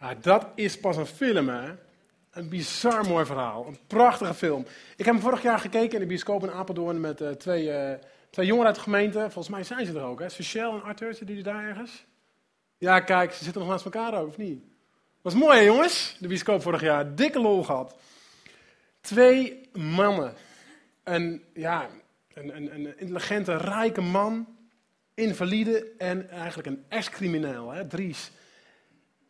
Ja, dat is pas een film, hè? Een bizar mooi verhaal. Een prachtige film. Ik heb hem vorig jaar gekeken in de bioscoop in Apeldoorn met uh, twee, uh, twee jongeren uit de gemeente. Volgens mij zijn ze er ook, hè? Michelle en Arthur, zitten jullie daar ergens? Ja, kijk, ze zitten nog naast elkaar of niet? Was mooi, hè, jongens? De bioscoop vorig jaar. Dikke lol gehad. Twee mannen. Een, ja, een, een, een intelligente, rijke man. Invalide en eigenlijk een ex-crimineel, hè, Dries.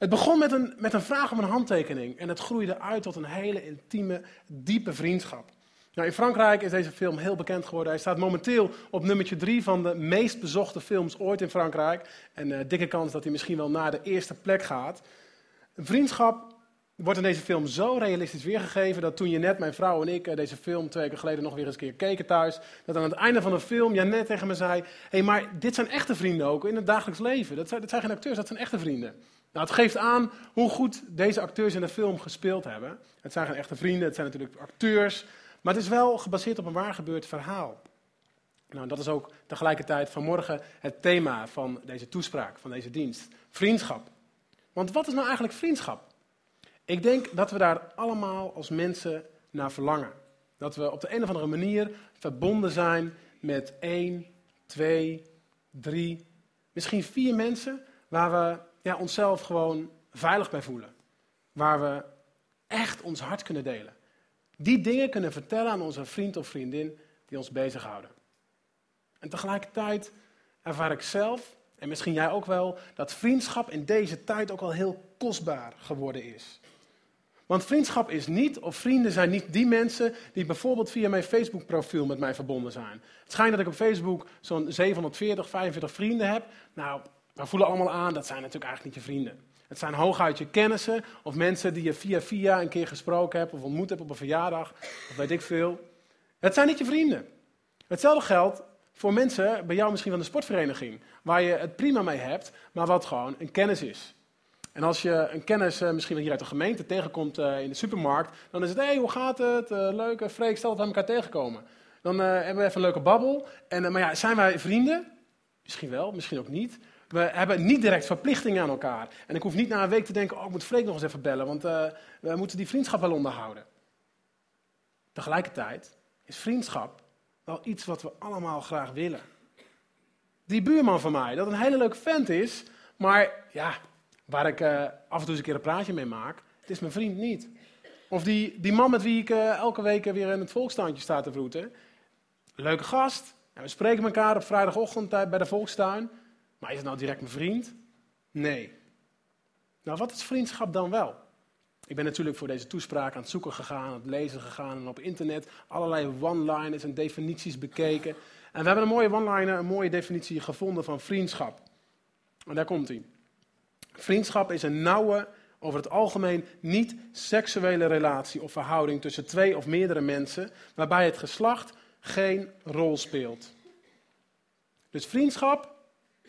Het begon met een, met een vraag om een handtekening en het groeide uit tot een hele intieme, diepe vriendschap. Nou, in Frankrijk is deze film heel bekend geworden. Hij staat momenteel op nummertje drie van de meest bezochte films ooit in Frankrijk. En uh, dikke kans dat hij misschien wel naar de eerste plek gaat. Vriendschap wordt in deze film zo realistisch weergegeven dat toen je net, mijn vrouw en ik, uh, deze film twee weken geleden nog weer eens een keer keken thuis, dat aan het einde van de film net tegen me zei, hé, hey, maar dit zijn echte vrienden ook in het dagelijks leven. Dat zijn, dat zijn geen acteurs, dat zijn echte vrienden. Nou, het geeft aan hoe goed deze acteurs in de film gespeeld hebben. Het zijn geen echte vrienden, het zijn natuurlijk acteurs. Maar het is wel gebaseerd op een waar gebeurd verhaal. Nou, dat is ook tegelijkertijd vanmorgen het thema van deze toespraak, van deze dienst. Vriendschap. Want wat is nou eigenlijk vriendschap? Ik denk dat we daar allemaal als mensen naar verlangen. Dat we op de een of andere manier verbonden zijn met één, twee, drie, misschien vier mensen waar we ja, onszelf gewoon veilig bij voelen. Waar we echt ons hart kunnen delen. Die dingen kunnen vertellen aan onze vriend of vriendin die ons bezighouden. En tegelijkertijd ervaar ik zelf, en misschien jij ook wel, dat vriendschap in deze tijd ook wel heel kostbaar geworden is. Want vriendschap is niet, of vrienden zijn niet die mensen die bijvoorbeeld via mijn Facebook-profiel met mij verbonden zijn. Het schijnt dat ik op Facebook zo'n 740, 45 vrienden heb. Nou, we voelen allemaal aan, dat zijn natuurlijk eigenlijk niet je vrienden. Het zijn hooguit je kennissen of mensen die je via via een keer gesproken hebt of ontmoet hebt op een verjaardag of weet ik veel. Het zijn niet je vrienden. Hetzelfde geldt voor mensen bij jou misschien van de sportvereniging, waar je het prima mee hebt, maar wat gewoon een kennis is. En als je een kennis uh, misschien hier uit de gemeente tegenkomt uh, in de supermarkt, dan is het, hé, hey, hoe gaat het? Uh, leuk, Freek, stel dat we elkaar tegenkomen. Dan hebben we even een leuke babbel. En, maar ja, zijn wij vrienden? Misschien wel, misschien ook niet. We hebben niet direct verplichtingen aan elkaar. En ik hoef niet na een week te denken, oh, ik moet Freek nog eens even bellen, want uh, we moeten die vriendschap wel onderhouden. Tegelijkertijd is vriendschap wel iets wat we allemaal graag willen. Die buurman van mij, dat een hele leuke vent is, maar ja, waar ik uh, af en toe eens een keer een praatje mee maak, het is mijn vriend niet. Of die, die man met wie ik uh, elke week weer in het volkstuintje sta te vroeten. Leuke gast. En we spreken elkaar op vrijdagochtend bij de volkstuin. Maar is het nou direct mijn vriend? Nee. Nou, wat is vriendschap dan wel? Ik ben natuurlijk voor deze toespraak aan het zoeken gegaan, aan het lezen gegaan en op internet allerlei one-liners en definities bekeken. En we hebben een mooie one-liner, een mooie definitie gevonden van vriendschap. En daar komt hij. Vriendschap is een nauwe, over het algemeen niet seksuele relatie of verhouding tussen twee of meerdere mensen, waarbij het geslacht geen rol speelt. Dus vriendschap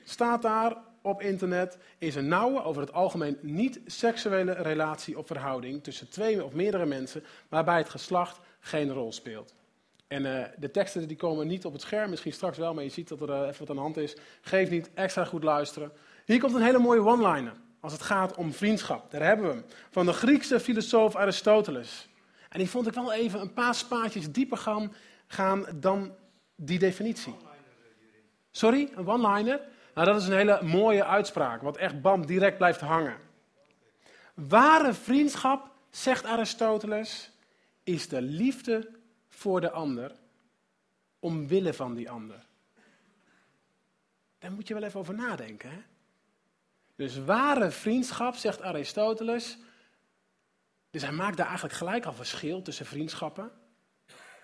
staat daar op internet, is een nauwe, over het algemeen niet seksuele relatie of verhouding tussen twee of meerdere mensen, waarbij het geslacht geen rol speelt. En uh, de teksten die komen niet op het scherm, misschien straks wel, maar je ziet dat er uh, even wat aan de hand is. Geef niet, extra goed luisteren. Hier komt een hele mooie one-liner als het gaat om vriendschap. Daar hebben we hem. Van de Griekse filosoof Aristoteles. En die vond ik wel even een paar spaatjes dieper gaan, gaan dan die definitie. Sorry, een one-liner? Nou, dat is een hele mooie uitspraak, wat echt bam direct blijft hangen. Ware vriendschap, zegt Aristoteles, is de liefde voor de ander omwille van die ander. Daar moet je wel even over nadenken. Hè? Dus ware vriendschap, zegt Aristoteles. Dus hij maakt daar eigenlijk gelijk al verschil tussen vriendschappen.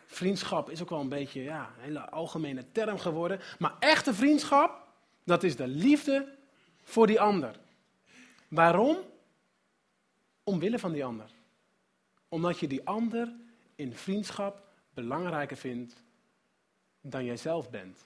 Vriendschap is ook wel een beetje ja, een hele algemene term geworden. Maar echte vriendschap, dat is de liefde voor die ander. Waarom? Omwille van die ander. Omdat je die ander in vriendschap belangrijker vindt dan jijzelf bent.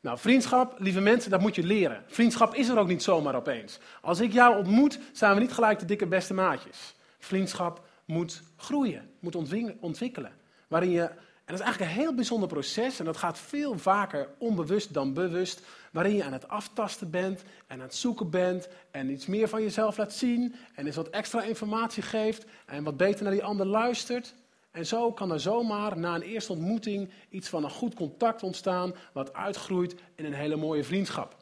Nou, vriendschap, lieve mensen, dat moet je leren. Vriendschap is er ook niet zomaar opeens. Als ik jou ontmoet, zijn we niet gelijk de dikke beste maatjes. Vriendschap moet groeien, moet ontwikkelen. Waarin je dat is eigenlijk een heel bijzonder proces en dat gaat veel vaker onbewust dan bewust, waarin je aan het aftasten bent en aan het zoeken bent en iets meer van jezelf laat zien en eens wat extra informatie geeft en wat beter naar die ander luistert. En zo kan er zomaar na een eerste ontmoeting iets van een goed contact ontstaan, wat uitgroeit in een hele mooie vriendschap.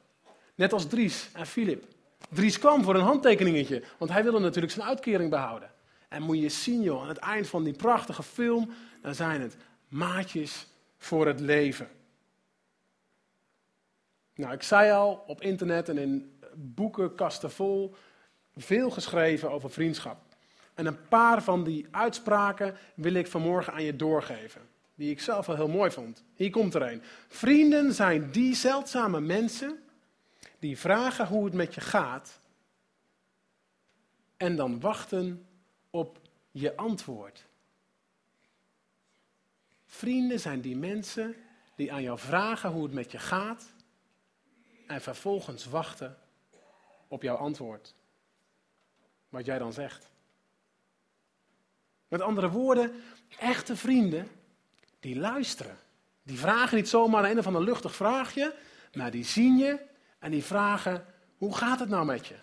Net als Dries en Filip. Dries kwam voor een handtekeningetje, want hij wilde natuurlijk zijn uitkering behouden. En moet je zien, joh, aan het eind van die prachtige film, dan zijn het maatjes voor het leven. Nou, ik zei al, op internet en in boekenkasten vol, veel geschreven over vriendschap. En een paar van die uitspraken wil ik vanmorgen aan je doorgeven. Die ik zelf wel heel mooi vond. Hier komt er een. Vrienden zijn die zeldzame mensen die vragen hoe het met je gaat. En dan wachten op je antwoord. Vrienden zijn die mensen die aan jou vragen hoe het met je gaat en vervolgens wachten op jouw antwoord. Wat jij dan zegt. Met andere woorden, echte vrienden die luisteren. Die vragen niet zomaar een of ander luchtig vraagje, maar die zien je en die vragen: hoe gaat het nou met je?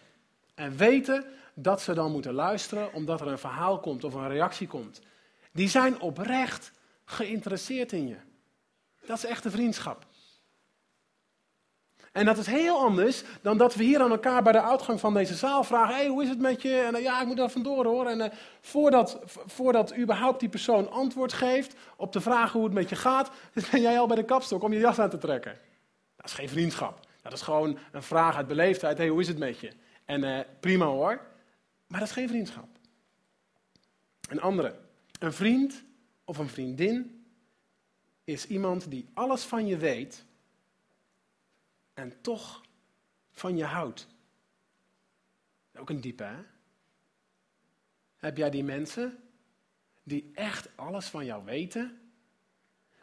En weten dat ze dan moeten luisteren omdat er een verhaal komt of een reactie komt. Die zijn oprecht geïnteresseerd in je. Dat is echte vriendschap. En dat is heel anders dan dat we hier aan elkaar bij de uitgang van deze zaal vragen: hey, hoe is het met je? En ja, ik moet er vandoor hoor. En uh, voordat, voordat überhaupt die persoon antwoord geeft op de vraag hoe het met je gaat, ben jij al bij de kapstok om je jas aan te trekken. Dat is geen vriendschap. Dat is gewoon een vraag uit beleefdheid: hey, hoe is het met je? En uh, prima hoor. Maar dat is geen vriendschap. Een andere. Een vriend of een vriendin is iemand die alles van je weet en toch van je houdt. Ook een diepe, hè? Heb jij die mensen die echt alles van jou weten,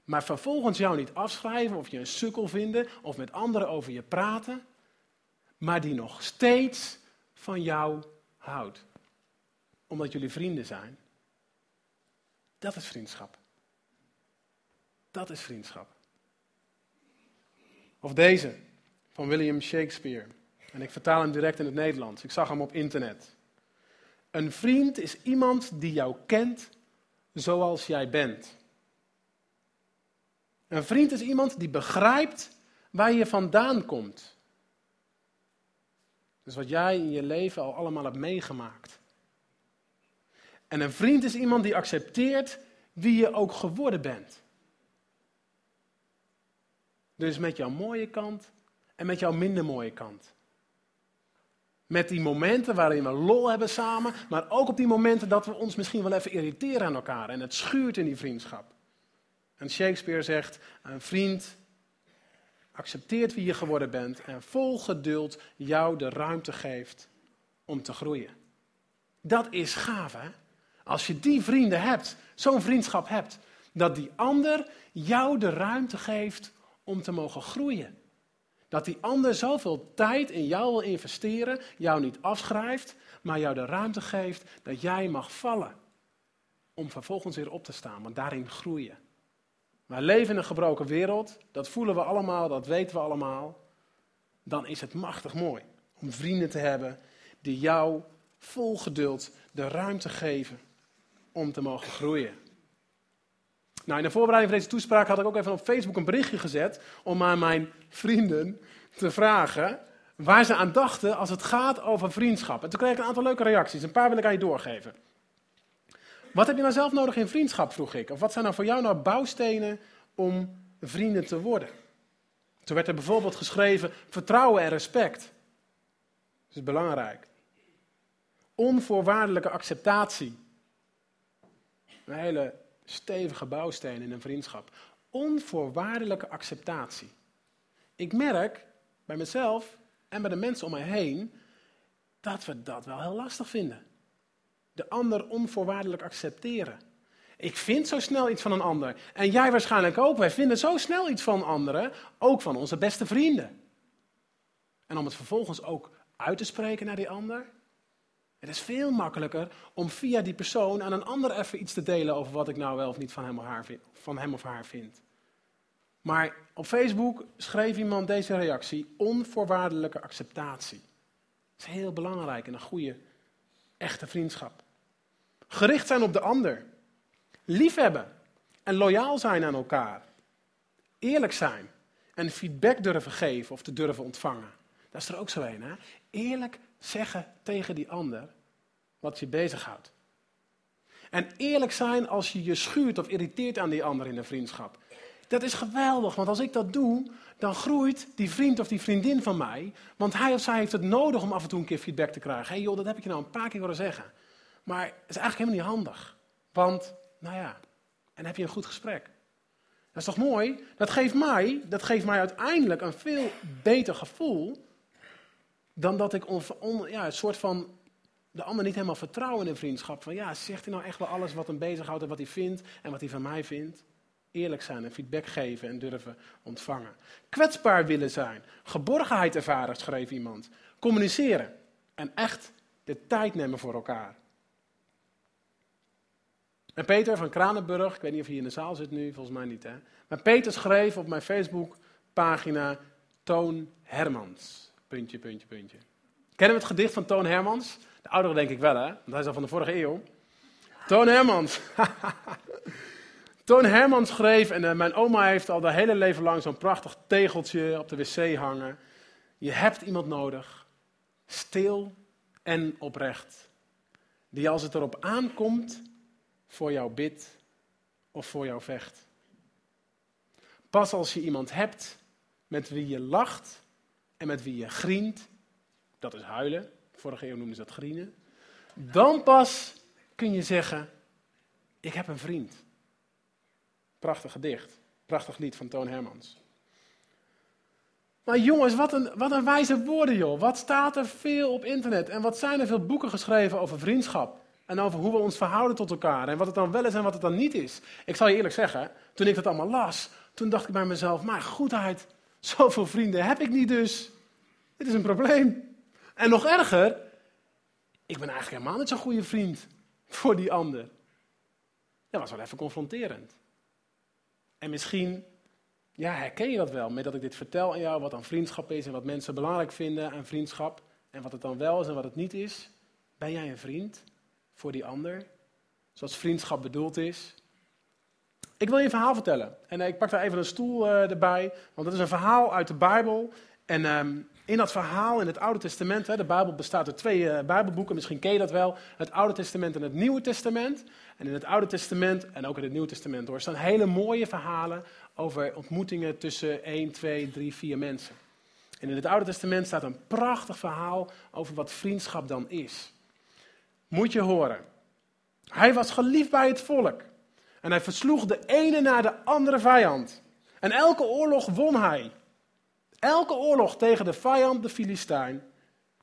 maar vervolgens jou niet afschrijven of je een sukkel vinden of met anderen over je praten, maar die nog steeds van jou houdt, omdat jullie vrienden zijn? Dat is vriendschap. Dat is vriendschap. Of deze van William Shakespeare. En ik vertaal hem direct in het Nederlands. Ik zag hem op internet. Een vriend is iemand die jou kent zoals jij bent. Een vriend is iemand die begrijpt waar je vandaan komt. Dus wat jij in je leven al allemaal hebt meegemaakt. En een vriend is iemand die accepteert wie je ook geworden bent. Dus met jouw mooie kant en met jouw minder mooie kant. Met die momenten waarin we lol hebben samen, maar ook op die momenten dat we ons misschien wel even irriteren aan elkaar en het schuurt in die vriendschap. En Shakespeare zegt: een vriend accepteert wie je geworden bent en vol geduld jou de ruimte geeft om te groeien. Dat is gaaf, hè? Als je die vrienden hebt, zo'n vriendschap hebt, dat die ander jou de ruimte geeft om te mogen groeien. Dat die ander zoveel tijd in jou wil investeren, jou niet afschrijft, maar jou de ruimte geeft dat jij mag vallen. Om vervolgens weer op te staan, want daarin groeien. Wij leven in een gebroken wereld, dat voelen we allemaal, dat weten we allemaal. Dan is het machtig mooi om vrienden te hebben die jou vol geduld de ruimte geven om te mogen groeien. Nou, in de voorbereiding van deze toespraak had ik ook even op Facebook een berichtje gezet om aan mijn vrienden te vragen waar ze aan dachten als het gaat over vriendschap. En toen kreeg ik een aantal leuke reacties. Een paar wil ik aan je doorgeven. Wat heb je nou zelf nodig in vriendschap, vroeg ik. Of wat zijn nou voor jou nou bouwstenen om vrienden te worden? Toen werd er bijvoorbeeld geschreven vertrouwen en respect. Dat is belangrijk. Onvoorwaardelijke acceptatie. Een hele stevige bouwsteen in een vriendschap. Onvoorwaardelijke acceptatie. Ik merk bij mezelf en bij de mensen om mij heen dat we dat wel heel lastig vinden. De ander onvoorwaardelijk accepteren. Ik vind zo snel iets van een ander. En jij waarschijnlijk ook. Wij vinden zo snel iets van anderen, ook van onze beste vrienden. En om het vervolgens ook uit te spreken naar die ander. Het is veel makkelijker om via die persoon aan een ander even iets te delen over wat ik nou wel of niet van hem of haar vind. Van hem of haar vind. Maar op Facebook schreef iemand deze reactie: onvoorwaardelijke acceptatie. Dat is heel belangrijk in een goede, echte vriendschap. Gericht zijn op de ander. Liefhebben en loyaal zijn aan elkaar. Eerlijk zijn en feedback durven geven of te durven ontvangen. Dat is er ook zo een, hè? Eerlijk zeggen tegen die ander wat je bezighoudt. En eerlijk zijn als je je schuurt of irriteert aan die ander in de vriendschap. Dat is geweldig, want als ik dat doe, dan groeit die vriend of die vriendin van mij. Want hij of zij heeft het nodig om af en toe een keer feedback te krijgen. Hé hey joh, dat heb ik je nou een paar keer horen zeggen. Maar het is eigenlijk helemaal niet handig. Want, nou ja, en heb je een goed gesprek. Dat is toch mooi? Dat geeft mij, dat geeft mij uiteindelijk een veel beter gevoel dan dat ik on, ja, een soort van de ander niet helemaal vertrouw in een vriendschap. Van ja, zegt hij nou echt wel alles wat hem bezighoudt en wat hij vindt en wat hij van mij vindt? Eerlijk zijn en feedback geven en durven ontvangen. Kwetsbaar willen zijn. Geborgenheid ervaren, schreef iemand. Communiceren. En echt de tijd nemen voor elkaar. En Peter van Kranenburg, ik weet niet of hij in de zaal zit nu, volgens mij niet hè. Maar Peter schreef op mijn Facebook-pagina Toon Hermans. Puntje, puntje, puntje. Kennen we het gedicht van Toon Hermans? De ouderen denk ik wel hè, want hij is al van de vorige eeuw. Toon Hermans. Toon Hermans schreef, en eh, mijn oma heeft al de hele leven lang zo'n prachtig tegeltje op de wc hangen. Je hebt iemand nodig, stil en oprecht, die als het erop aankomt voor jou bidt of voor jou vecht. Pas als je iemand hebt met wie je lacht en met wie je grient, dat is huilen, vorige eeuw noemden ze dat grienen, dan pas kun je zeggen, ik heb een vriend. Prachtig gedicht, prachtig lied van Toon Hermans. Maar jongens, wat een, wat een wijze woorden joh. Wat staat er veel op internet en wat zijn er veel boeken geschreven over vriendschap. En over hoe we ons verhouden tot elkaar. En wat het dan wel is en wat het dan niet is. Ik zal je eerlijk zeggen, toen ik dat allemaal las, toen dacht ik bij mezelf, maar goedheid, zoveel vrienden heb ik niet dus. Dit is een probleem. En nog erger, ik ben eigenlijk helemaal niet zo'n goede vriend voor die ander. Dat was wel even confronterend. En misschien ja, herken je dat wel, met dat ik dit vertel aan jou, wat dan vriendschap is en wat mensen belangrijk vinden aan vriendschap. En wat het dan wel is en wat het niet is. Ben jij een vriend? voor die ander, zoals vriendschap bedoeld is. Ik wil je een verhaal vertellen. En eh, ik pak daar even een stoel uh, erbij, want het is een verhaal uit de Bijbel. En um, in dat verhaal in het Oude Testament, de Bijbel bestaat uit twee uh, Bijbelboeken, misschien ken je dat wel. Het Oude Testament en het Nieuwe Testament. En in het Oude Testament, en ook in het Nieuwe Testament hoor, staan hele mooie verhalen over ontmoetingen tussen 1, 2, 3, 4 mensen. En in het Oude Testament staat een prachtig verhaal over wat vriendschap dan is moet je horen. Hij was geliefd bij het volk. En hij versloeg de ene na de andere vijand. En elke oorlog won hij. Elke oorlog tegen de vijand, de Filistijn,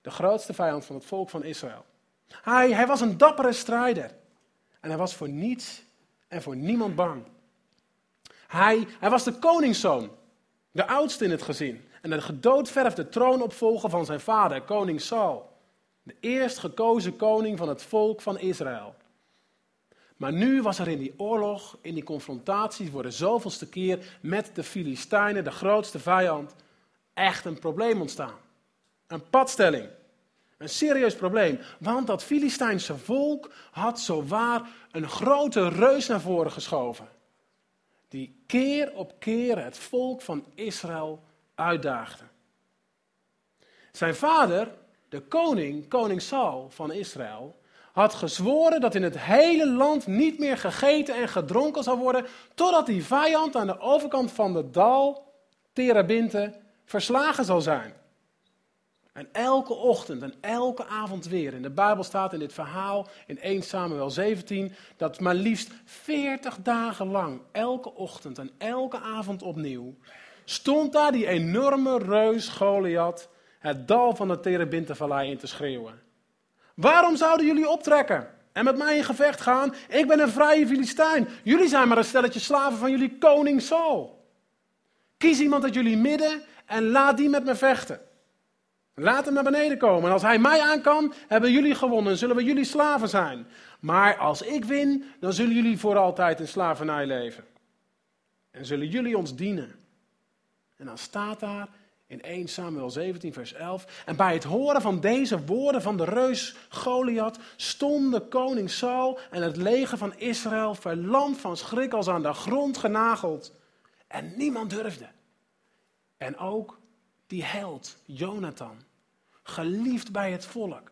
de grootste vijand van het volk van Israël. Hij, hij was een dappere strijder. En hij was voor niets en voor niemand bang. Hij, hij was de koningszoon, de oudste in het gezin. En de gedoodverfde troonopvolger van zijn vader, koning Saul. De eerst gekozen koning van het volk van Israël. Maar nu was er in die oorlog, in die confrontatie voor de zoveelste keer met de Filistijnen, de grootste vijand, echt een probleem ontstaan. Een padstelling. Een serieus probleem. Want dat Filistijnse volk had zowaar een grote reus naar voren geschoven. Die keer op keer het volk van Israël uitdaagde. Zijn vader de koning, koning Saul van Israël, had gezworen dat in het hele land niet meer gegeten en gedronken zou worden, totdat die vijand aan de overkant van de dal, Terabinte, verslagen zal zijn. En elke ochtend en elke avond weer. In de Bijbel staat in dit verhaal in 1 Samuel 17 dat maar liefst 40 dagen lang, elke ochtend en elke avond opnieuw, stond daar die enorme reus Goliath het dal van de Terebintenvallei in te schreeuwen. Waarom zouden jullie optrekken en met mij in gevecht gaan? Ik ben een vrije Filistijn. Jullie zijn maar een stelletje slaven van jullie koning Saul. Kies iemand uit jullie midden en laat die met me vechten. Laat hem naar beneden komen. En als hij mij aan kan, hebben jullie gewonnen. Zullen we jullie slaven zijn. Maar als ik win, dan zullen jullie voor altijd in slavernij leven. En zullen jullie ons dienen. En dan staat daar in 1 Samuel 17, vers 11. En bij het horen van deze woorden van de reus Goliath stonden koning Saul en het leger van Israël verlamd van schrik als aan de grond genageld. En niemand durfde. En ook die held, Jonathan, geliefd bij het volk,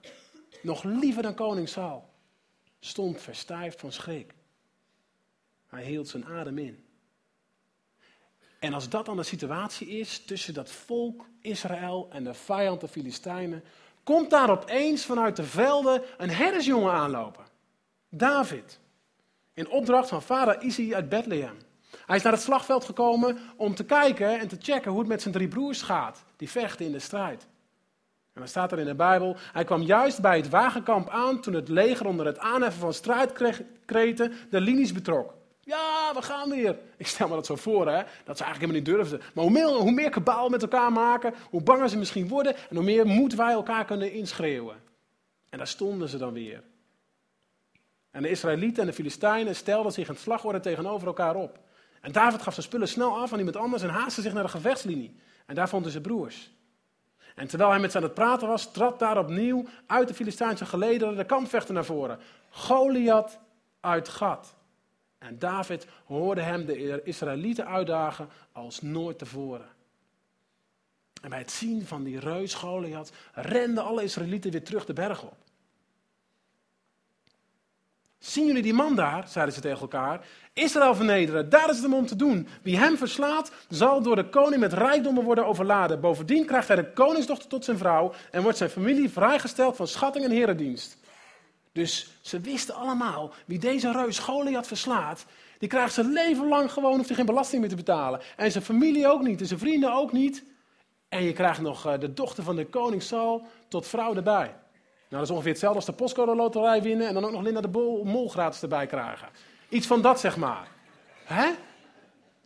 nog liever dan koning Saul, stond verstijfd van schrik. Hij hield zijn adem in. En als dat dan de situatie is tussen dat volk Israël en de vijand de Filistijnen, komt daar opeens vanuit de velden een herdersjongen aanlopen. David. In opdracht van vader Isi uit Bethlehem. Hij is naar het slagveld gekomen om te kijken en te checken hoe het met zijn drie broers gaat. Die vechten in de strijd. En dan staat er in de Bijbel, hij kwam juist bij het wagenkamp aan toen het leger onder het aanheffen van strijdkreten de linies betrok. Ja, we gaan weer. Ik stel me dat zo voor, hè, dat ze eigenlijk helemaal niet durfden. Maar hoe meer, hoe meer kabaal met elkaar maken, hoe banger ze misschien worden en hoe meer moed wij elkaar kunnen inschreeuwen. En daar stonden ze dan weer. En de Israëlieten en de Filistijnen stelden zich in slagorde tegenover elkaar op. En David gaf zijn spullen snel af aan iemand anders en haastte zich naar de gevechtslinie. En daar vonden ze broers. En terwijl hij met ze aan het praten was, trad daar opnieuw uit de Filistijnse gelederen de kampvechter naar voren. Goliath uit Gat. En David hoorde hem de Israëlieten uitdagen als nooit tevoren. En bij het zien van die reus Goliath renden alle Israëlieten weer terug de berg op. Zien jullie die man daar, zeiden ze tegen elkaar. Israël vernederen, daar is het hem om te doen. Wie hem verslaat, zal door de koning met rijkdommen worden overladen. Bovendien krijgt hij de koningsdochter tot zijn vrouw en wordt zijn familie vrijgesteld van schatting en herendienst. Dus ze wisten allemaal, wie deze reus Goliath verslaat, die krijgt zijn leven lang gewoon, hoeft hij geen belasting meer te betalen. En zijn familie ook niet, en zijn vrienden ook niet. En je krijgt nog eh, de dochter van de koning Saul tot vrouw erbij. Nou, dat is ongeveer hetzelfde als de postcode loterij winnen en dan ook nog Linda de Bol, Mol gratis erbij krijgen. Iets van dat, zeg maar. Hè?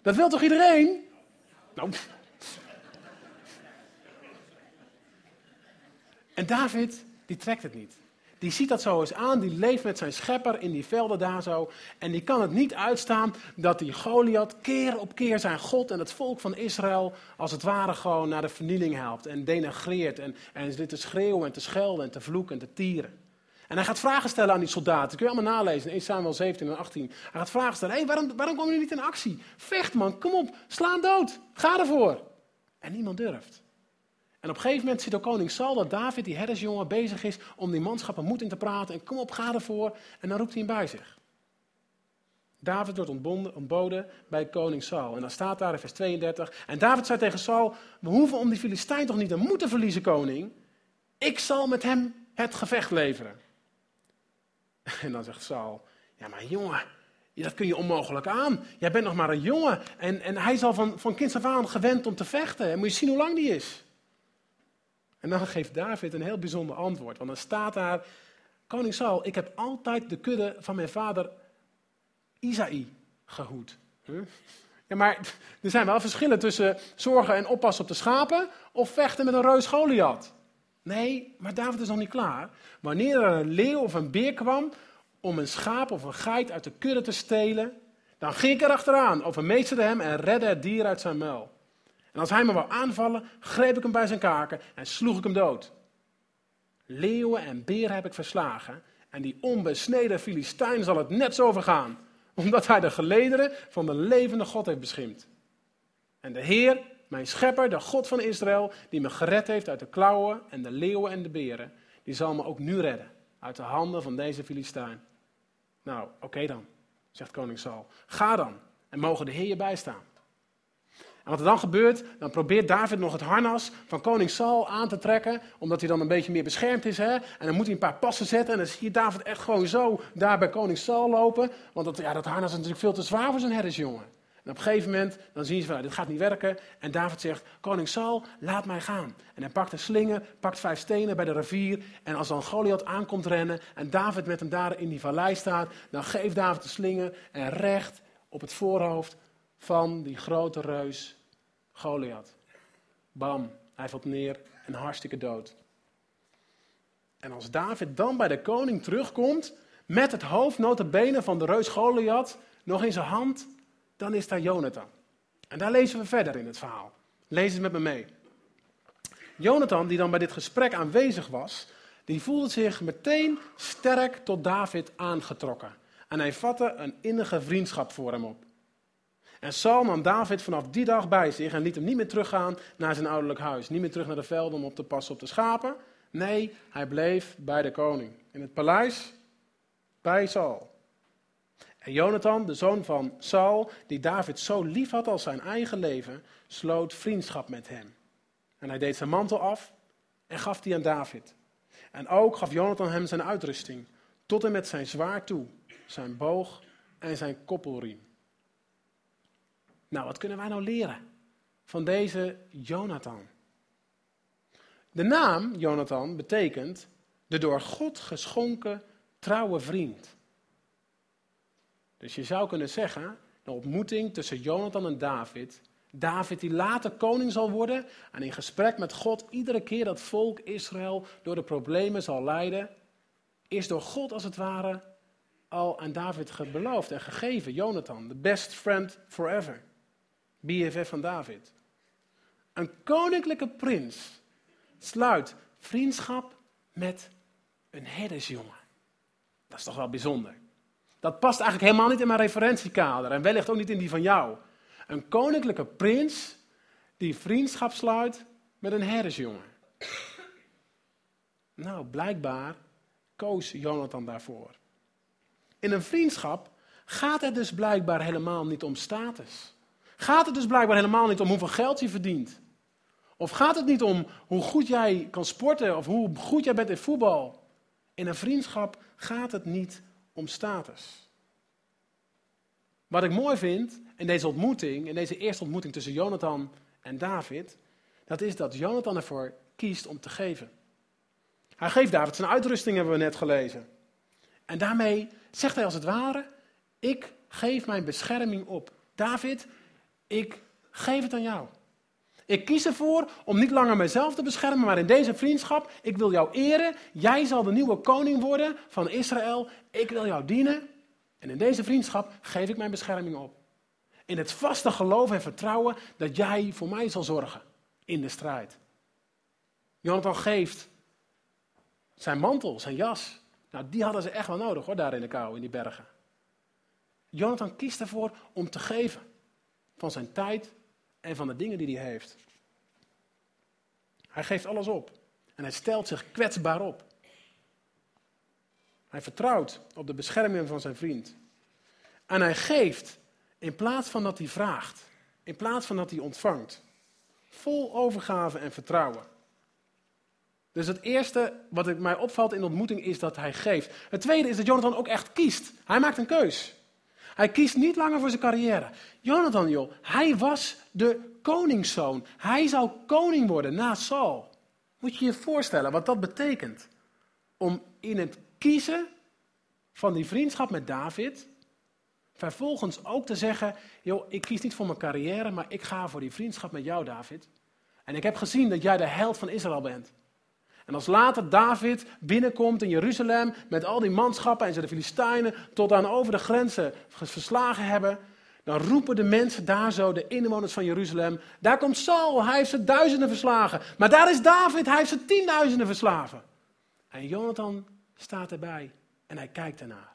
Dat wil toch iedereen? Nou. En David, die trekt het niet. Die ziet dat zo eens aan, die leeft met zijn schepper in die velden daar zo. En die kan het niet uitstaan dat die Goliath keer op keer zijn God en het volk van Israël als het ware gewoon naar de vernieling helpt. En denigreert en, en zit te schreeuwen en te schelden en te vloeken en te tieren. En hij gaat vragen stellen aan die soldaten. Dat kun je allemaal nalezen in 1 Samuel 17 en 18. Hij gaat vragen stellen. Hey, waarom, waarom komen jullie niet in actie? Vecht man, kom op, sla dood. Ga ervoor. En niemand durft. En op een gegeven moment ziet ook koning Saul dat David, die herdersjongen, bezig is om die manschappen moed in te praten. En kom op, ga ervoor. En dan roept hij hem bij zich. David wordt ontbonden, ontboden bij koning Saul. En dan staat daar in vers 32. En David zei tegen Saul, we hoeven om die Filistijn toch niet te moeten verliezen, koning. Ik zal met hem het gevecht leveren. En dan zegt Saul, ja maar jongen, dat kun je onmogelijk aan. Jij bent nog maar een jongen. En, en hij is al van, van kinds af aan gewend om te vechten. En moet je zien hoe lang die is. En dan geeft David een heel bijzonder antwoord. Want dan staat daar, koning Saul, ik heb altijd de kudde van mijn vader Isaï gehoed. Ja, maar er zijn wel verschillen tussen zorgen en oppassen op de schapen of vechten met een reus Goliath. Nee, maar David is nog niet klaar. Wanneer er een leeuw of een beer kwam om een schaap of een geit uit de kudde te stelen, dan ging ik er achteraan, overmeesterde hem en redde het dier uit zijn muil. En als hij me wou aanvallen, greep ik hem bij zijn kaken en sloeg ik hem dood. Leeuwen en beren heb ik verslagen en die onbesneden Filistijn zal het net zo vergaan, omdat hij de gelederen van de levende God heeft beschimd. En de Heer, mijn schepper, de God van Israël, die me gered heeft uit de klauwen en de leeuwen en de beren, die zal me ook nu redden uit de handen van deze Filistijn. Nou, oké dan, zegt koning Saul. Ga dan en mogen de Heer je bijstaan. En wat er dan gebeurt, dan probeert David nog het harnas van koning Saul aan te trekken, omdat hij dan een beetje meer beschermd is. Hè? En dan moet hij een paar passen zetten en dan zie je David echt gewoon zo daar bij koning Saul lopen. Want dat, ja, dat harnas is natuurlijk veel te zwaar voor zijn herdersjongen. En op een gegeven moment, dan zien ze van, nou, dit gaat niet werken. En David zegt, koning Saul, laat mij gaan. En hij pakt een slinger, pakt vijf stenen bij de rivier. En als dan Goliath aankomt rennen en David met hem daar in die vallei staat, dan geeft David de slinger en recht op het voorhoofd van die grote reus Goliath. Bam, hij valt neer en hartstikke dood. En als David dan bij de koning terugkomt, met het hoofd notabene van de reus Goliath nog in zijn hand, dan is daar Jonathan. En daar lezen we verder in het verhaal. Lees het met me mee. Jonathan, die dan bij dit gesprek aanwezig was, die voelde zich meteen sterk tot David aangetrokken. En hij vatte een innige vriendschap voor hem op. En Saul nam David vanaf die dag bij zich en liet hem niet meer teruggaan naar zijn ouderlijk huis. Niet meer terug naar de velden om op te passen op de schapen. Nee, hij bleef bij de koning. In het paleis bij Saul. En Jonathan, de zoon van Saul, die David zo lief had als zijn eigen leven, sloot vriendschap met hem. En hij deed zijn mantel af en gaf die aan David. En ook gaf Jonathan hem zijn uitrusting, tot en met zijn zwaard toe, zijn boog en zijn koppelriem. Nou, wat kunnen wij nou leren van deze Jonathan? De naam Jonathan betekent de door God geschonken trouwe vriend. Dus je zou kunnen zeggen, de ontmoeting tussen Jonathan en David, David die later koning zal worden en in gesprek met God iedere keer dat volk Israël door de problemen zal leiden, is door God als het ware al aan David beloofd en gegeven. Jonathan, the best friend forever. BFF van David. Een koninklijke prins sluit vriendschap met een herdersjongen. Dat is toch wel bijzonder. Dat past eigenlijk helemaal niet in mijn referentiekader en wellicht ook niet in die van jou. Een koninklijke prins die vriendschap sluit met een herdersjongen. Nou, blijkbaar koos Jonathan daarvoor. In een vriendschap gaat het dus blijkbaar helemaal niet om status. Gaat het dus blijkbaar helemaal niet om hoeveel geld je verdient. Of gaat het niet om hoe goed jij kan sporten of hoe goed jij bent in voetbal. In een vriendschap gaat het niet om status. Wat ik mooi vind in deze ontmoeting, in deze eerste ontmoeting tussen Jonathan en David, dat is dat Jonathan ervoor kiest om te geven. Hij geeft David zijn uitrusting, hebben we net gelezen. En daarmee zegt hij als het ware: Ik geef mijn bescherming op. David, ik geef het aan jou. Ik kies ervoor om niet langer mezelf te beschermen, maar in deze vriendschap, ik wil jou eren. Jij zal de nieuwe koning worden van Israël. Ik wil jou dienen. En in deze vriendschap geef ik mijn bescherming op. In het vaste geloof en vertrouwen dat jij voor mij zal zorgen in de strijd. Jonathan geeft zijn mantel, zijn jas. Nou, die hadden ze echt wel nodig hoor, daar in de kou, in die bergen. Jonathan kiest ervoor om te geven van zijn tijd en van de dingen die hij heeft. Hij geeft alles op en hij stelt zich kwetsbaar op. Hij vertrouwt op de bescherming van zijn vriend. En hij geeft in plaats van dat hij vraagt, in plaats van dat hij ontvangt. Vol overgave en vertrouwen. Dus het eerste wat mij opvalt in de ontmoeting is dat hij geeft. Het tweede is dat Jonathan ook echt kiest. Hij maakt een keus. Hij kiest niet langer voor zijn carrière. Jonathan, joh, hij was de koningszoon. Hij zou koning worden na Saul. Moet je je voorstellen wat dat betekent? Om in het kiezen van die vriendschap met David, vervolgens ook te zeggen: joh, ik kies niet voor mijn carrière, maar ik ga voor die vriendschap met jou, David. En ik heb gezien dat jij de held van Israël bent. En als later David binnenkomt in Jeruzalem met al die manschappen en ze de Filistijnen tot aan over de grenzen verslagen hebben, dan roepen de mensen daar zo, de inwoners van Jeruzalem, daar komt Saul, hij heeft ze duizenden verslagen. Maar daar is David, hij heeft ze tienduizenden verslagen. En Jonathan staat erbij en hij kijkt ernaar.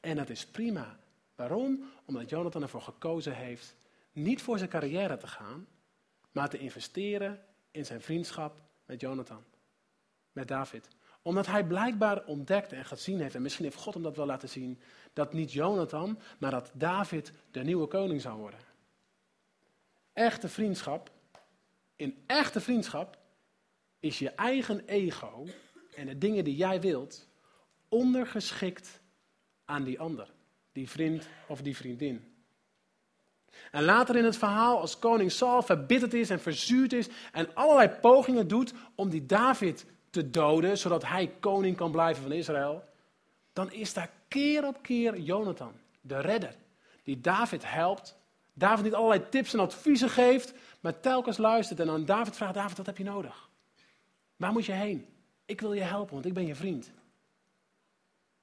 En dat is prima. Waarom? Omdat Jonathan ervoor gekozen heeft niet voor zijn carrière te gaan, maar te investeren in zijn vriendschap met Jonathan met David. Omdat hij blijkbaar ontdekte en gezien heeft, en misschien heeft God hem dat wel laten zien, dat niet Jonathan, maar dat David de nieuwe koning zou worden. Echte vriendschap, in echte vriendschap, is je eigen ego en de dingen die jij wilt ondergeschikt aan die ander, die vriend of die vriendin. En later in het verhaal, als koning Saul verbitterd is en verzuurd is en allerlei pogingen doet om die David te doden, zodat hij koning kan blijven van Israël, dan is daar keer op keer Jonathan, de redder, die David helpt. David niet allerlei tips en adviezen geeft, maar telkens luistert en aan David vraagt, David, wat heb je nodig? Waar moet je heen? Ik wil je helpen, want ik ben je vriend.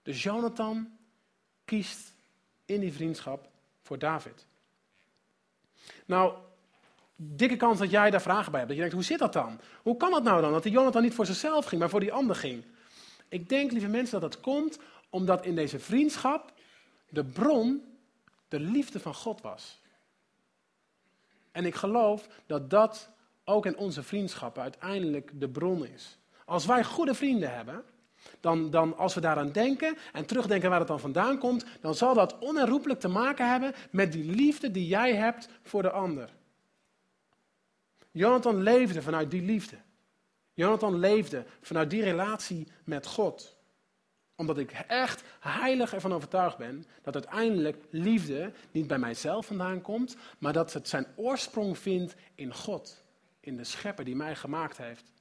Dus Jonathan kiest in die vriendschap voor David. Nou, dikke kans dat jij daar vragen bij hebt. Dat je denkt, hoe zit dat dan? Hoe kan dat nou dan? Dat die Jonathan niet voor zichzelf ging, maar voor die ander ging. Ik denk, lieve mensen, dat dat komt omdat in deze vriendschap de bron de liefde van God was. En ik geloof dat dat ook in onze vriendschappen uiteindelijk de bron is. Als wij goede vrienden hebben, dan, dan als we daaraan denken en terugdenken waar het dan vandaan komt, dan zal dat onherroepelijk te maken hebben met die liefde die jij hebt voor de ander. Jonathan leefde vanuit die liefde. Jonathan leefde vanuit die relatie met God. Omdat ik echt heilig ervan overtuigd ben dat uiteindelijk liefde niet bij mijzelf vandaan komt, maar dat het zijn oorsprong vindt in God. In de schepper die mij gemaakt heeft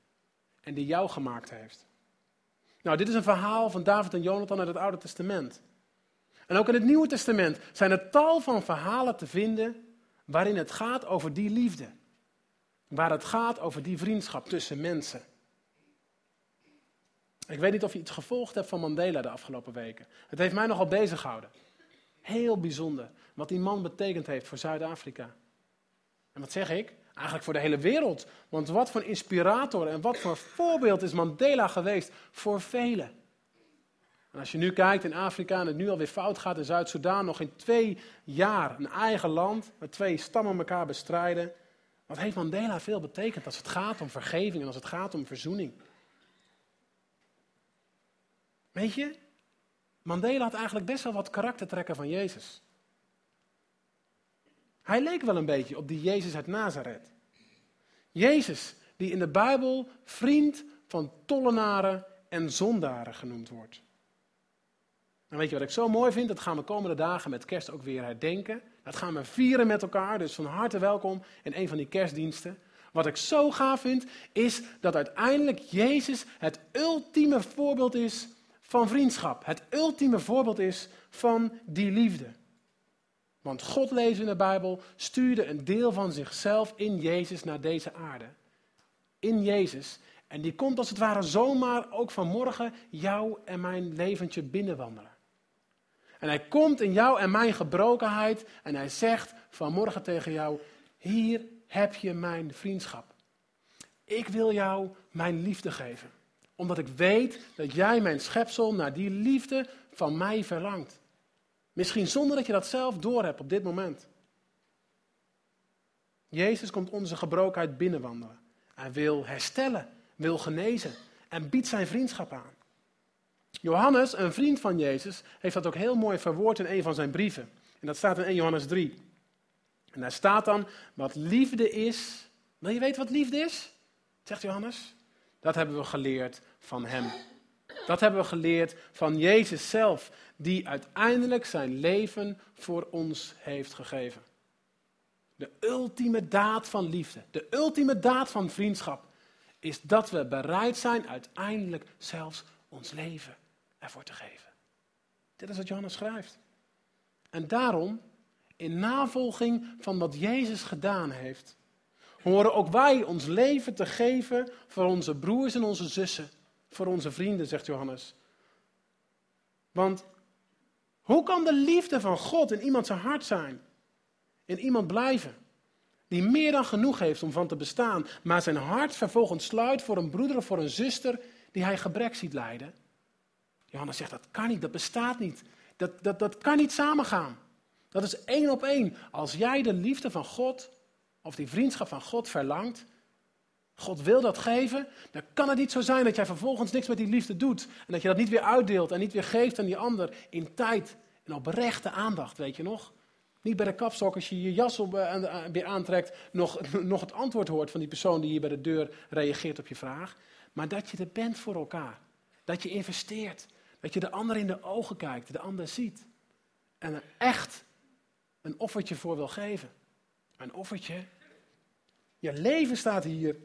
en die jou gemaakt heeft. Nou, dit is een verhaal van David en Jonathan uit het Oude Testament. En ook in het Nieuwe Testament zijn er tal van verhalen te vinden waarin het gaat over die liefde. Waar het gaat over die vriendschap tussen mensen. Ik weet niet of je iets gevolgd hebt van Mandela de afgelopen weken. Het heeft mij nogal bezig gehouden. Heel bijzonder wat die man betekend heeft voor Zuid-Afrika. En wat zeg ik? Eigenlijk voor de hele wereld. Want wat voor inspirator en wat voor voorbeeld is Mandela geweest voor velen. En als je nu kijkt in Afrika en het nu alweer fout gaat in Zuid-Soedan, nog in twee jaar een eigen land, waar twee stammen elkaar bestrijden. Wat heeft Mandela veel betekend als het gaat om vergeving en als het gaat om verzoening? Weet je, Mandela had eigenlijk best wel wat karaktertrekken van Jezus. Hij leek wel een beetje op die Jezus uit Nazareth. Jezus, die in de Bijbel vriend van tollenaren en zondaren genoemd wordt. En weet je wat ik zo mooi vind? Dat gaan we komende dagen met kerst ook weer herdenken. Dat gaan we vieren met elkaar, dus van harte welkom in een van die kerstdiensten. Wat ik zo gaaf vind, is dat uiteindelijk Jezus het ultieme voorbeeld is van vriendschap. Het ultieme voorbeeld is van die liefde. Want God, lezen in de Bijbel, stuurde een deel van zichzelf in Jezus naar deze aarde. In Jezus. En die komt als het ware zomaar ook vanmorgen jou en mijn leventje binnenwandelen. En hij komt in jou en mijn gebrokenheid en hij zegt vanmorgen tegen jou, hier heb je mijn vriendschap. Ik wil jou mijn liefde geven. Omdat ik weet dat jij mijn schepsel naar die liefde van mij verlangt. Misschien zonder dat je dat zelf doorhebt op dit moment. Jezus komt onze gebrokenheid binnenwandelen. Hij wil herstellen, wil genezen en biedt zijn vriendschap aan. Johannes, een vriend van Jezus, heeft dat ook heel mooi verwoord in een van zijn brieven. En dat staat in 1 Johannes 3. En daar staat dan, wat liefde is. Wil je weten wat liefde is? Zegt Johannes. Dat hebben we geleerd van hem. Dat hebben we geleerd van Jezus zelf, die uiteindelijk zijn leven voor ons heeft gegeven. De ultieme daad van liefde, de ultieme daad van vriendschap, is dat we bereid zijn uiteindelijk zelfs ons leven ervoor te geven. Dit is wat Johannes schrijft. En daarom, in navolging van wat Jezus gedaan heeft, horen ook wij ons leven te geven voor onze broers en onze zussen, voor onze vrienden, zegt Johannes. Want hoe kan de liefde van God in iemand zijn hart zijn? In iemand blijven? Die meer dan genoeg heeft om van te bestaan, maar zijn hart vervolgens sluit voor een broeder of voor een zuster die hij gebrek ziet lijden. Johannes zegt, dat kan niet, dat bestaat niet. Dat, dat, dat kan niet samengaan. Dat is één op één. Als jij de liefde van God, of die vriendschap van God verlangt, God wil dat geven, dan kan het niet zo zijn dat jij vervolgens niks met die liefde doet. En dat je dat niet weer uitdeelt en niet weer geeft aan die ander in tijd en oprechte aandacht, weet je nog? Niet bij de kapstok als je je jas op, uh, weer aantrekt, nog, nog het antwoord hoort van die persoon die hier bij de deur reageert op je vraag. Maar dat je er bent voor elkaar. Dat je investeert. Dat je de ander in de ogen kijkt, de ander ziet. En er echt een offertje voor wil geven. Een offertje. Je leven staat hier.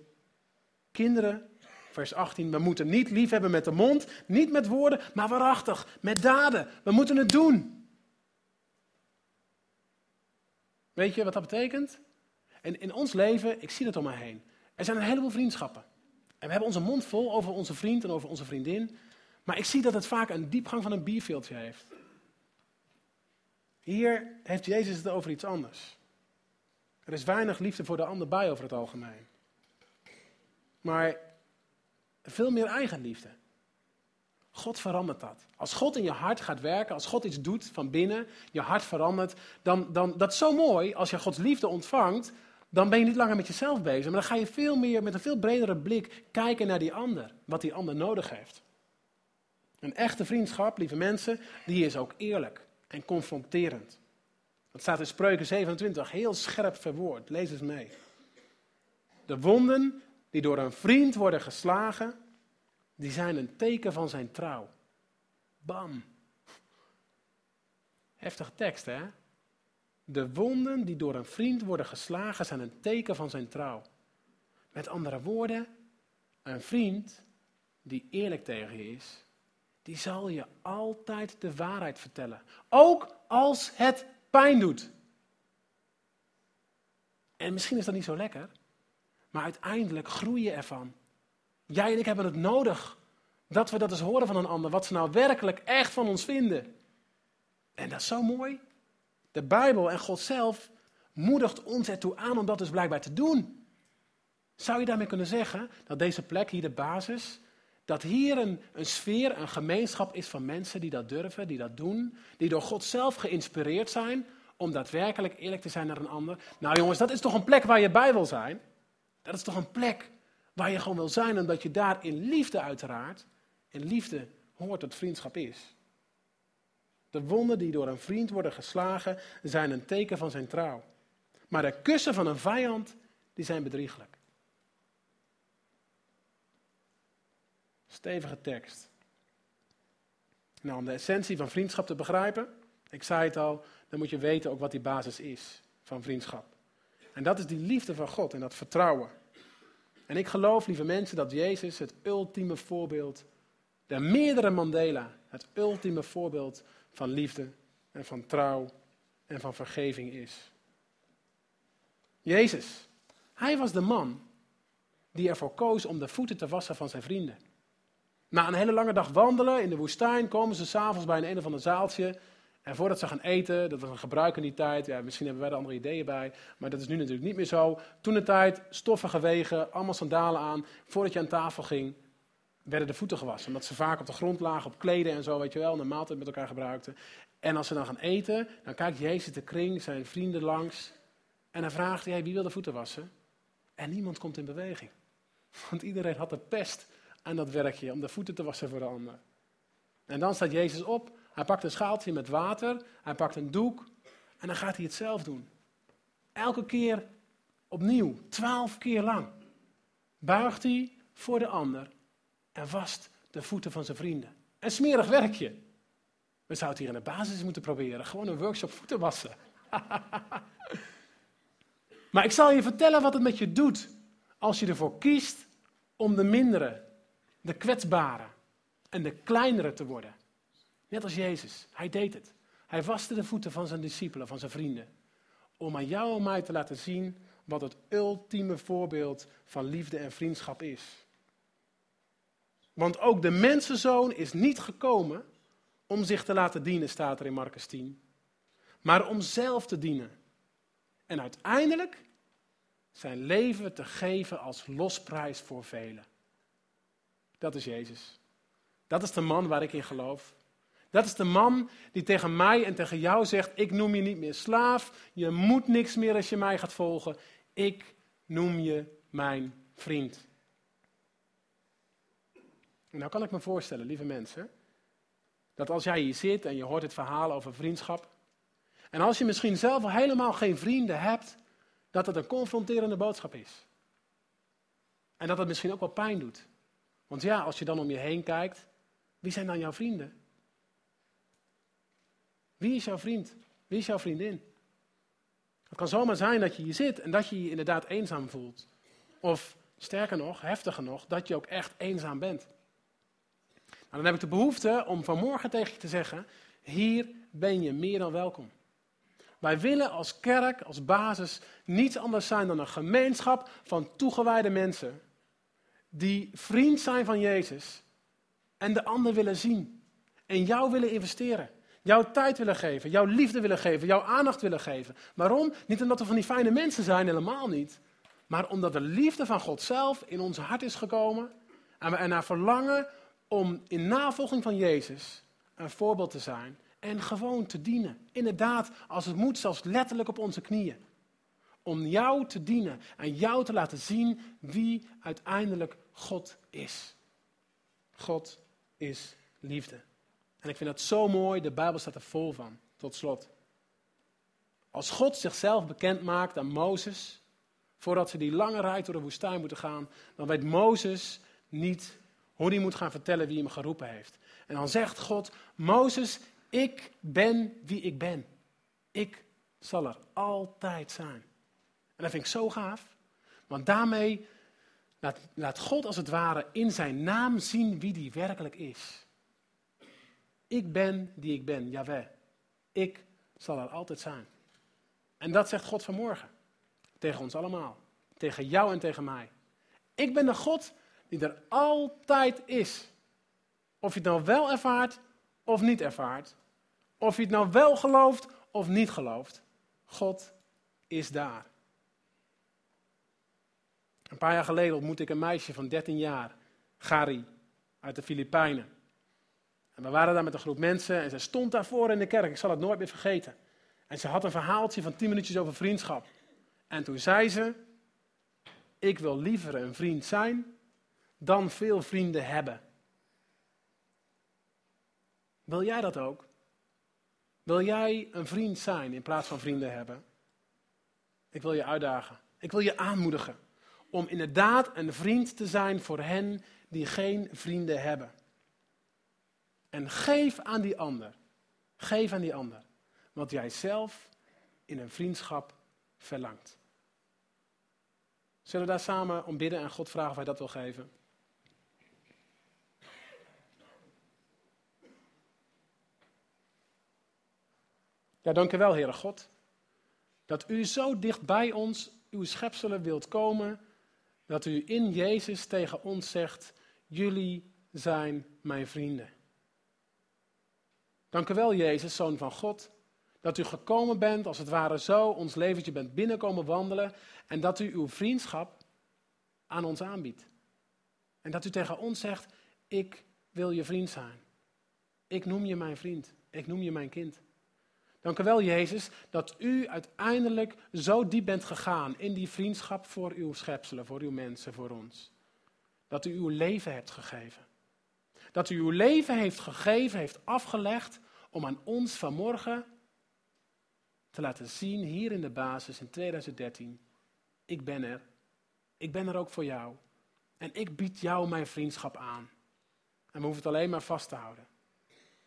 Kinderen, vers 18, we moeten niet lief hebben met de mond, niet met woorden, maar waarachtig, met daden. We moeten het doen. Weet je wat dat betekent? En in ons leven, ik zie het om mij heen. Er zijn een heleboel vriendschappen. En we hebben onze mond vol over onze vriend en over onze vriendin. Maar ik zie dat het vaak een diepgang van een bierveeltje heeft. Hier heeft Jezus het over iets anders. Er is weinig liefde voor de ander bij over het algemeen. Maar veel meer eigenliefde. God verandert dat. Als God in je hart gaat werken, als God iets doet van binnen, je hart verandert, dan, dan dat is zo mooi. Als je Gods liefde ontvangt, dan ben je niet langer met jezelf bezig, maar dan ga je veel meer met een veel bredere blik kijken naar die ander, wat die ander nodig heeft. Een echte vriendschap, lieve mensen, die is ook eerlijk en confronterend. Dat staat in Spreuken 27, heel scherp verwoord. Lees eens mee. De wonden die door een vriend worden geslagen, die zijn een teken van zijn trouw. Bam. Heftige tekst, hè? De wonden die door een vriend worden geslagen zijn een teken van zijn trouw. Met andere woorden, een vriend die eerlijk tegen je is, die zal je altijd de waarheid vertellen. Ook als het pijn doet. En misschien is dat niet zo lekker, maar uiteindelijk groei je ervan. Jij en ik hebben het nodig dat we dat eens horen van een ander, wat ze nou werkelijk echt van ons vinden. En dat is zo mooi. De Bijbel en God zelf moedigt ons ertoe aan om dat dus blijkbaar te doen. Zou je daarmee kunnen zeggen dat deze plek hier de basis, dat hier een, een sfeer, een gemeenschap is van mensen die dat durven, die dat doen, die door God zelf geïnspireerd zijn om daadwerkelijk eerlijk te zijn naar een ander? Nou jongens, dat is toch een plek waar je bij wil zijn? Dat is toch een plek waar je gewoon wil zijn, omdat je daar in liefde uiteraard, in liefde hoort dat vriendschap is. De wonden die door een vriend worden geslagen zijn een teken van zijn trouw. Maar de kussen van een vijand, die zijn bedrieglijk. Stevige tekst. Nou, om de essentie van vriendschap te begrijpen, ik zei het al, dan moet je weten ook wat die basis is van vriendschap. En dat is die liefde van God en dat vertrouwen. En ik geloof, lieve mensen, dat Jezus het ultieme voorbeeld, de meerdere Mandela, het ultieme voorbeeld van liefde en van trouw en van vergeving is. Jezus, hij was de man die ervoor koos om de voeten te wassen van zijn vrienden. Na een hele lange dag wandelen in de woestijn komen ze s'avonds bij een een of ander zaaltje. En voordat ze gaan eten, dat was een gebruik in die tijd, ja, misschien hebben wij er andere ideeën bij, maar dat is nu natuurlijk niet meer zo. Toen de tijd, stoffige wegen, allemaal sandalen aan. Voordat je aan tafel ging, werden de voeten gewassen. Omdat ze vaak op de grond lagen, op kleden en zo, weet je wel, en een maaltijd met elkaar gebruikten. En als ze dan gaan eten, dan kijkt Jezus de kring, zijn vrienden langs. En dan vraagt hij, wie wil de voeten wassen? En niemand komt in beweging. Want iedereen had de pest aan dat werkje om de voeten te wassen voor de ander. En dan staat Jezus op, hij pakt een schaaltje met water, hij pakt een doek en dan gaat hij het zelf doen. Elke keer opnieuw, twaalf keer lang, buigt hij voor de ander en wast de voeten van zijn vrienden. Een smerig werkje. We zouden hier in de basis moeten proberen. Gewoon een workshop voeten wassen. maar ik zal je vertellen wat het met je doet als je ervoor kiest om de mindere, de kwetsbare en de kleinere te worden. Net als Jezus. Hij deed het. Hij waste de voeten van zijn discipelen, van zijn vrienden. Om aan jou en mij te laten zien wat het ultieme voorbeeld van liefde en vriendschap is. Want ook de mensenzoon is niet gekomen om zich te laten dienen, staat er in Marcus 10. Maar om zelf te dienen. En uiteindelijk zijn leven te geven als losprijs voor velen. Dat is Jezus. Dat is de man waar ik in geloof. Dat is de man die tegen mij en tegen jou zegt: Ik noem je niet meer slaaf. Je moet niks meer als je mij gaat volgen. Ik noem je mijn vriend. Nou kan ik me voorstellen, lieve mensen, dat als jij hier zit en je hoort het verhaal over vriendschap, en als je misschien zelf al helemaal geen vrienden hebt, dat het een confronterende boodschap is. En dat het misschien ook wel pijn doet. Want ja, als je dan om je heen kijkt, wie zijn dan jouw vrienden? Wie is jouw vriend? Wie is jouw vriendin? Het kan zomaar zijn dat je hier zit en dat je je inderdaad eenzaam voelt. Of sterker nog, heftiger nog, dat je ook echt eenzaam bent. Nou, dan heb ik de behoefte om vanmorgen tegen je te zeggen, hier ben je meer dan welkom. Wij willen als kerk, als basis, niets anders zijn dan een gemeenschap van toegewijde mensen. Die vriend zijn van Jezus en de ander willen zien. En jou willen investeren. Jouw tijd willen geven, jouw liefde willen geven, jouw aandacht willen geven. Waarom? Niet omdat we van die fijne mensen zijn, helemaal niet. Maar omdat de liefde van God zelf in ons hart is gekomen. En we ernaar verlangen om in navolging van Jezus een voorbeeld te zijn. En gewoon te dienen. Inderdaad, als het moet, zelfs letterlijk op onze knieën. Om jou te dienen en jou te laten zien wie uiteindelijk God is. God is liefde. En ik vind dat zo mooi, de Bijbel staat er vol van. Tot slot. Als God zichzelf bekend maakt aan Mozes, voordat ze die lange reis door de woestijn moeten gaan, dan weet Mozes niet hoe hij moet gaan vertellen wie hem geroepen heeft. En dan zegt God, Mozes, ik ben wie ik ben. Ik zal er altijd zijn. En dat vind ik zo gaaf, want daarmee laat, laat God als het ware in zijn naam zien wie die werkelijk is. Ik ben die ik ben, Jaweh. Ik zal er altijd zijn. En dat zegt God vanmorgen. Tegen ons allemaal. Tegen jou en tegen mij. Ik ben de God die er altijd is. Of je het nou wel ervaart of niet ervaart. Of je het nou wel gelooft of niet gelooft. God is daar. Een paar jaar geleden ontmoette ik een meisje van 13 jaar, Gari, uit de Filipijnen. En we waren daar met een groep mensen en zij stond daarvoor in de kerk. Ik zal het nooit meer vergeten. En ze had een verhaaltje van 10 minuutjes over vriendschap. En toen zei ze: Ik wil liever een vriend zijn dan veel vrienden hebben. Wil jij dat ook? Wil jij een vriend zijn in plaats van vrienden hebben? Ik wil je uitdagen. Ik wil je aanmoedigen om inderdaad een vriend te zijn voor hen die geen vrienden hebben. En geef aan die ander. Geef aan die ander. Wat jij zelf in een vriendschap verlangt. Zullen we daar samen om bidden en God vragen of hij dat wil geven? Ja, dank u wel, Heere God. Dat u zo dicht bij ons, uw schepselen, wilt komen. Dat u in Jezus tegen ons zegt: Jullie zijn mijn vrienden. Dank u wel, Jezus, Zoon van God, dat u gekomen bent, als het ware zo, ons leventje bent binnenkomen wandelen en dat u uw vriendschap aan ons aanbiedt. En dat u tegen ons zegt, ik wil je vriend zijn. Ik noem je mijn vriend. Ik noem je mijn kind. Dank u wel, Jezus, dat u uiteindelijk zo diep bent gegaan in die vriendschap voor uw schepselen, voor uw mensen, voor ons. Dat u uw leven hebt gegeven. Dat u uw leven heeft gegeven, heeft afgelegd om aan ons vanmorgen te laten zien, hier in de basis in 2013, ik ben er. Ik ben er ook voor jou. En ik bied jou mijn vriendschap aan. En we hoeven het alleen maar vast te houden.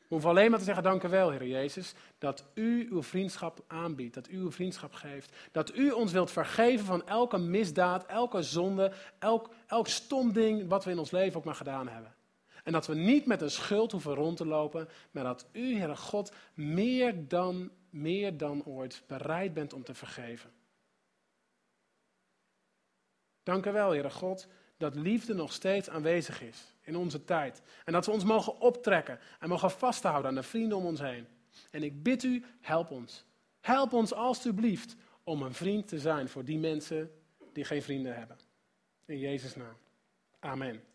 We hoeven alleen maar te zeggen, dank u wel, Heer Jezus, dat u uw vriendschap aanbiedt, dat u uw vriendschap geeft. Dat u ons wilt vergeven van elke misdaad, elke zonde, elk, elk stom ding wat we in ons leven ook maar gedaan hebben. En dat we niet met een schuld hoeven rond te lopen, maar dat u, Heere God, meer dan, meer dan ooit bereid bent om te vergeven. Dank u wel, Heere God, dat liefde nog steeds aanwezig is in onze tijd. En dat we ons mogen optrekken en mogen vasthouden aan de vrienden om ons heen. En ik bid u, help ons. Help ons alstublieft om een vriend te zijn voor die mensen die geen vrienden hebben. In Jezus' naam. Amen.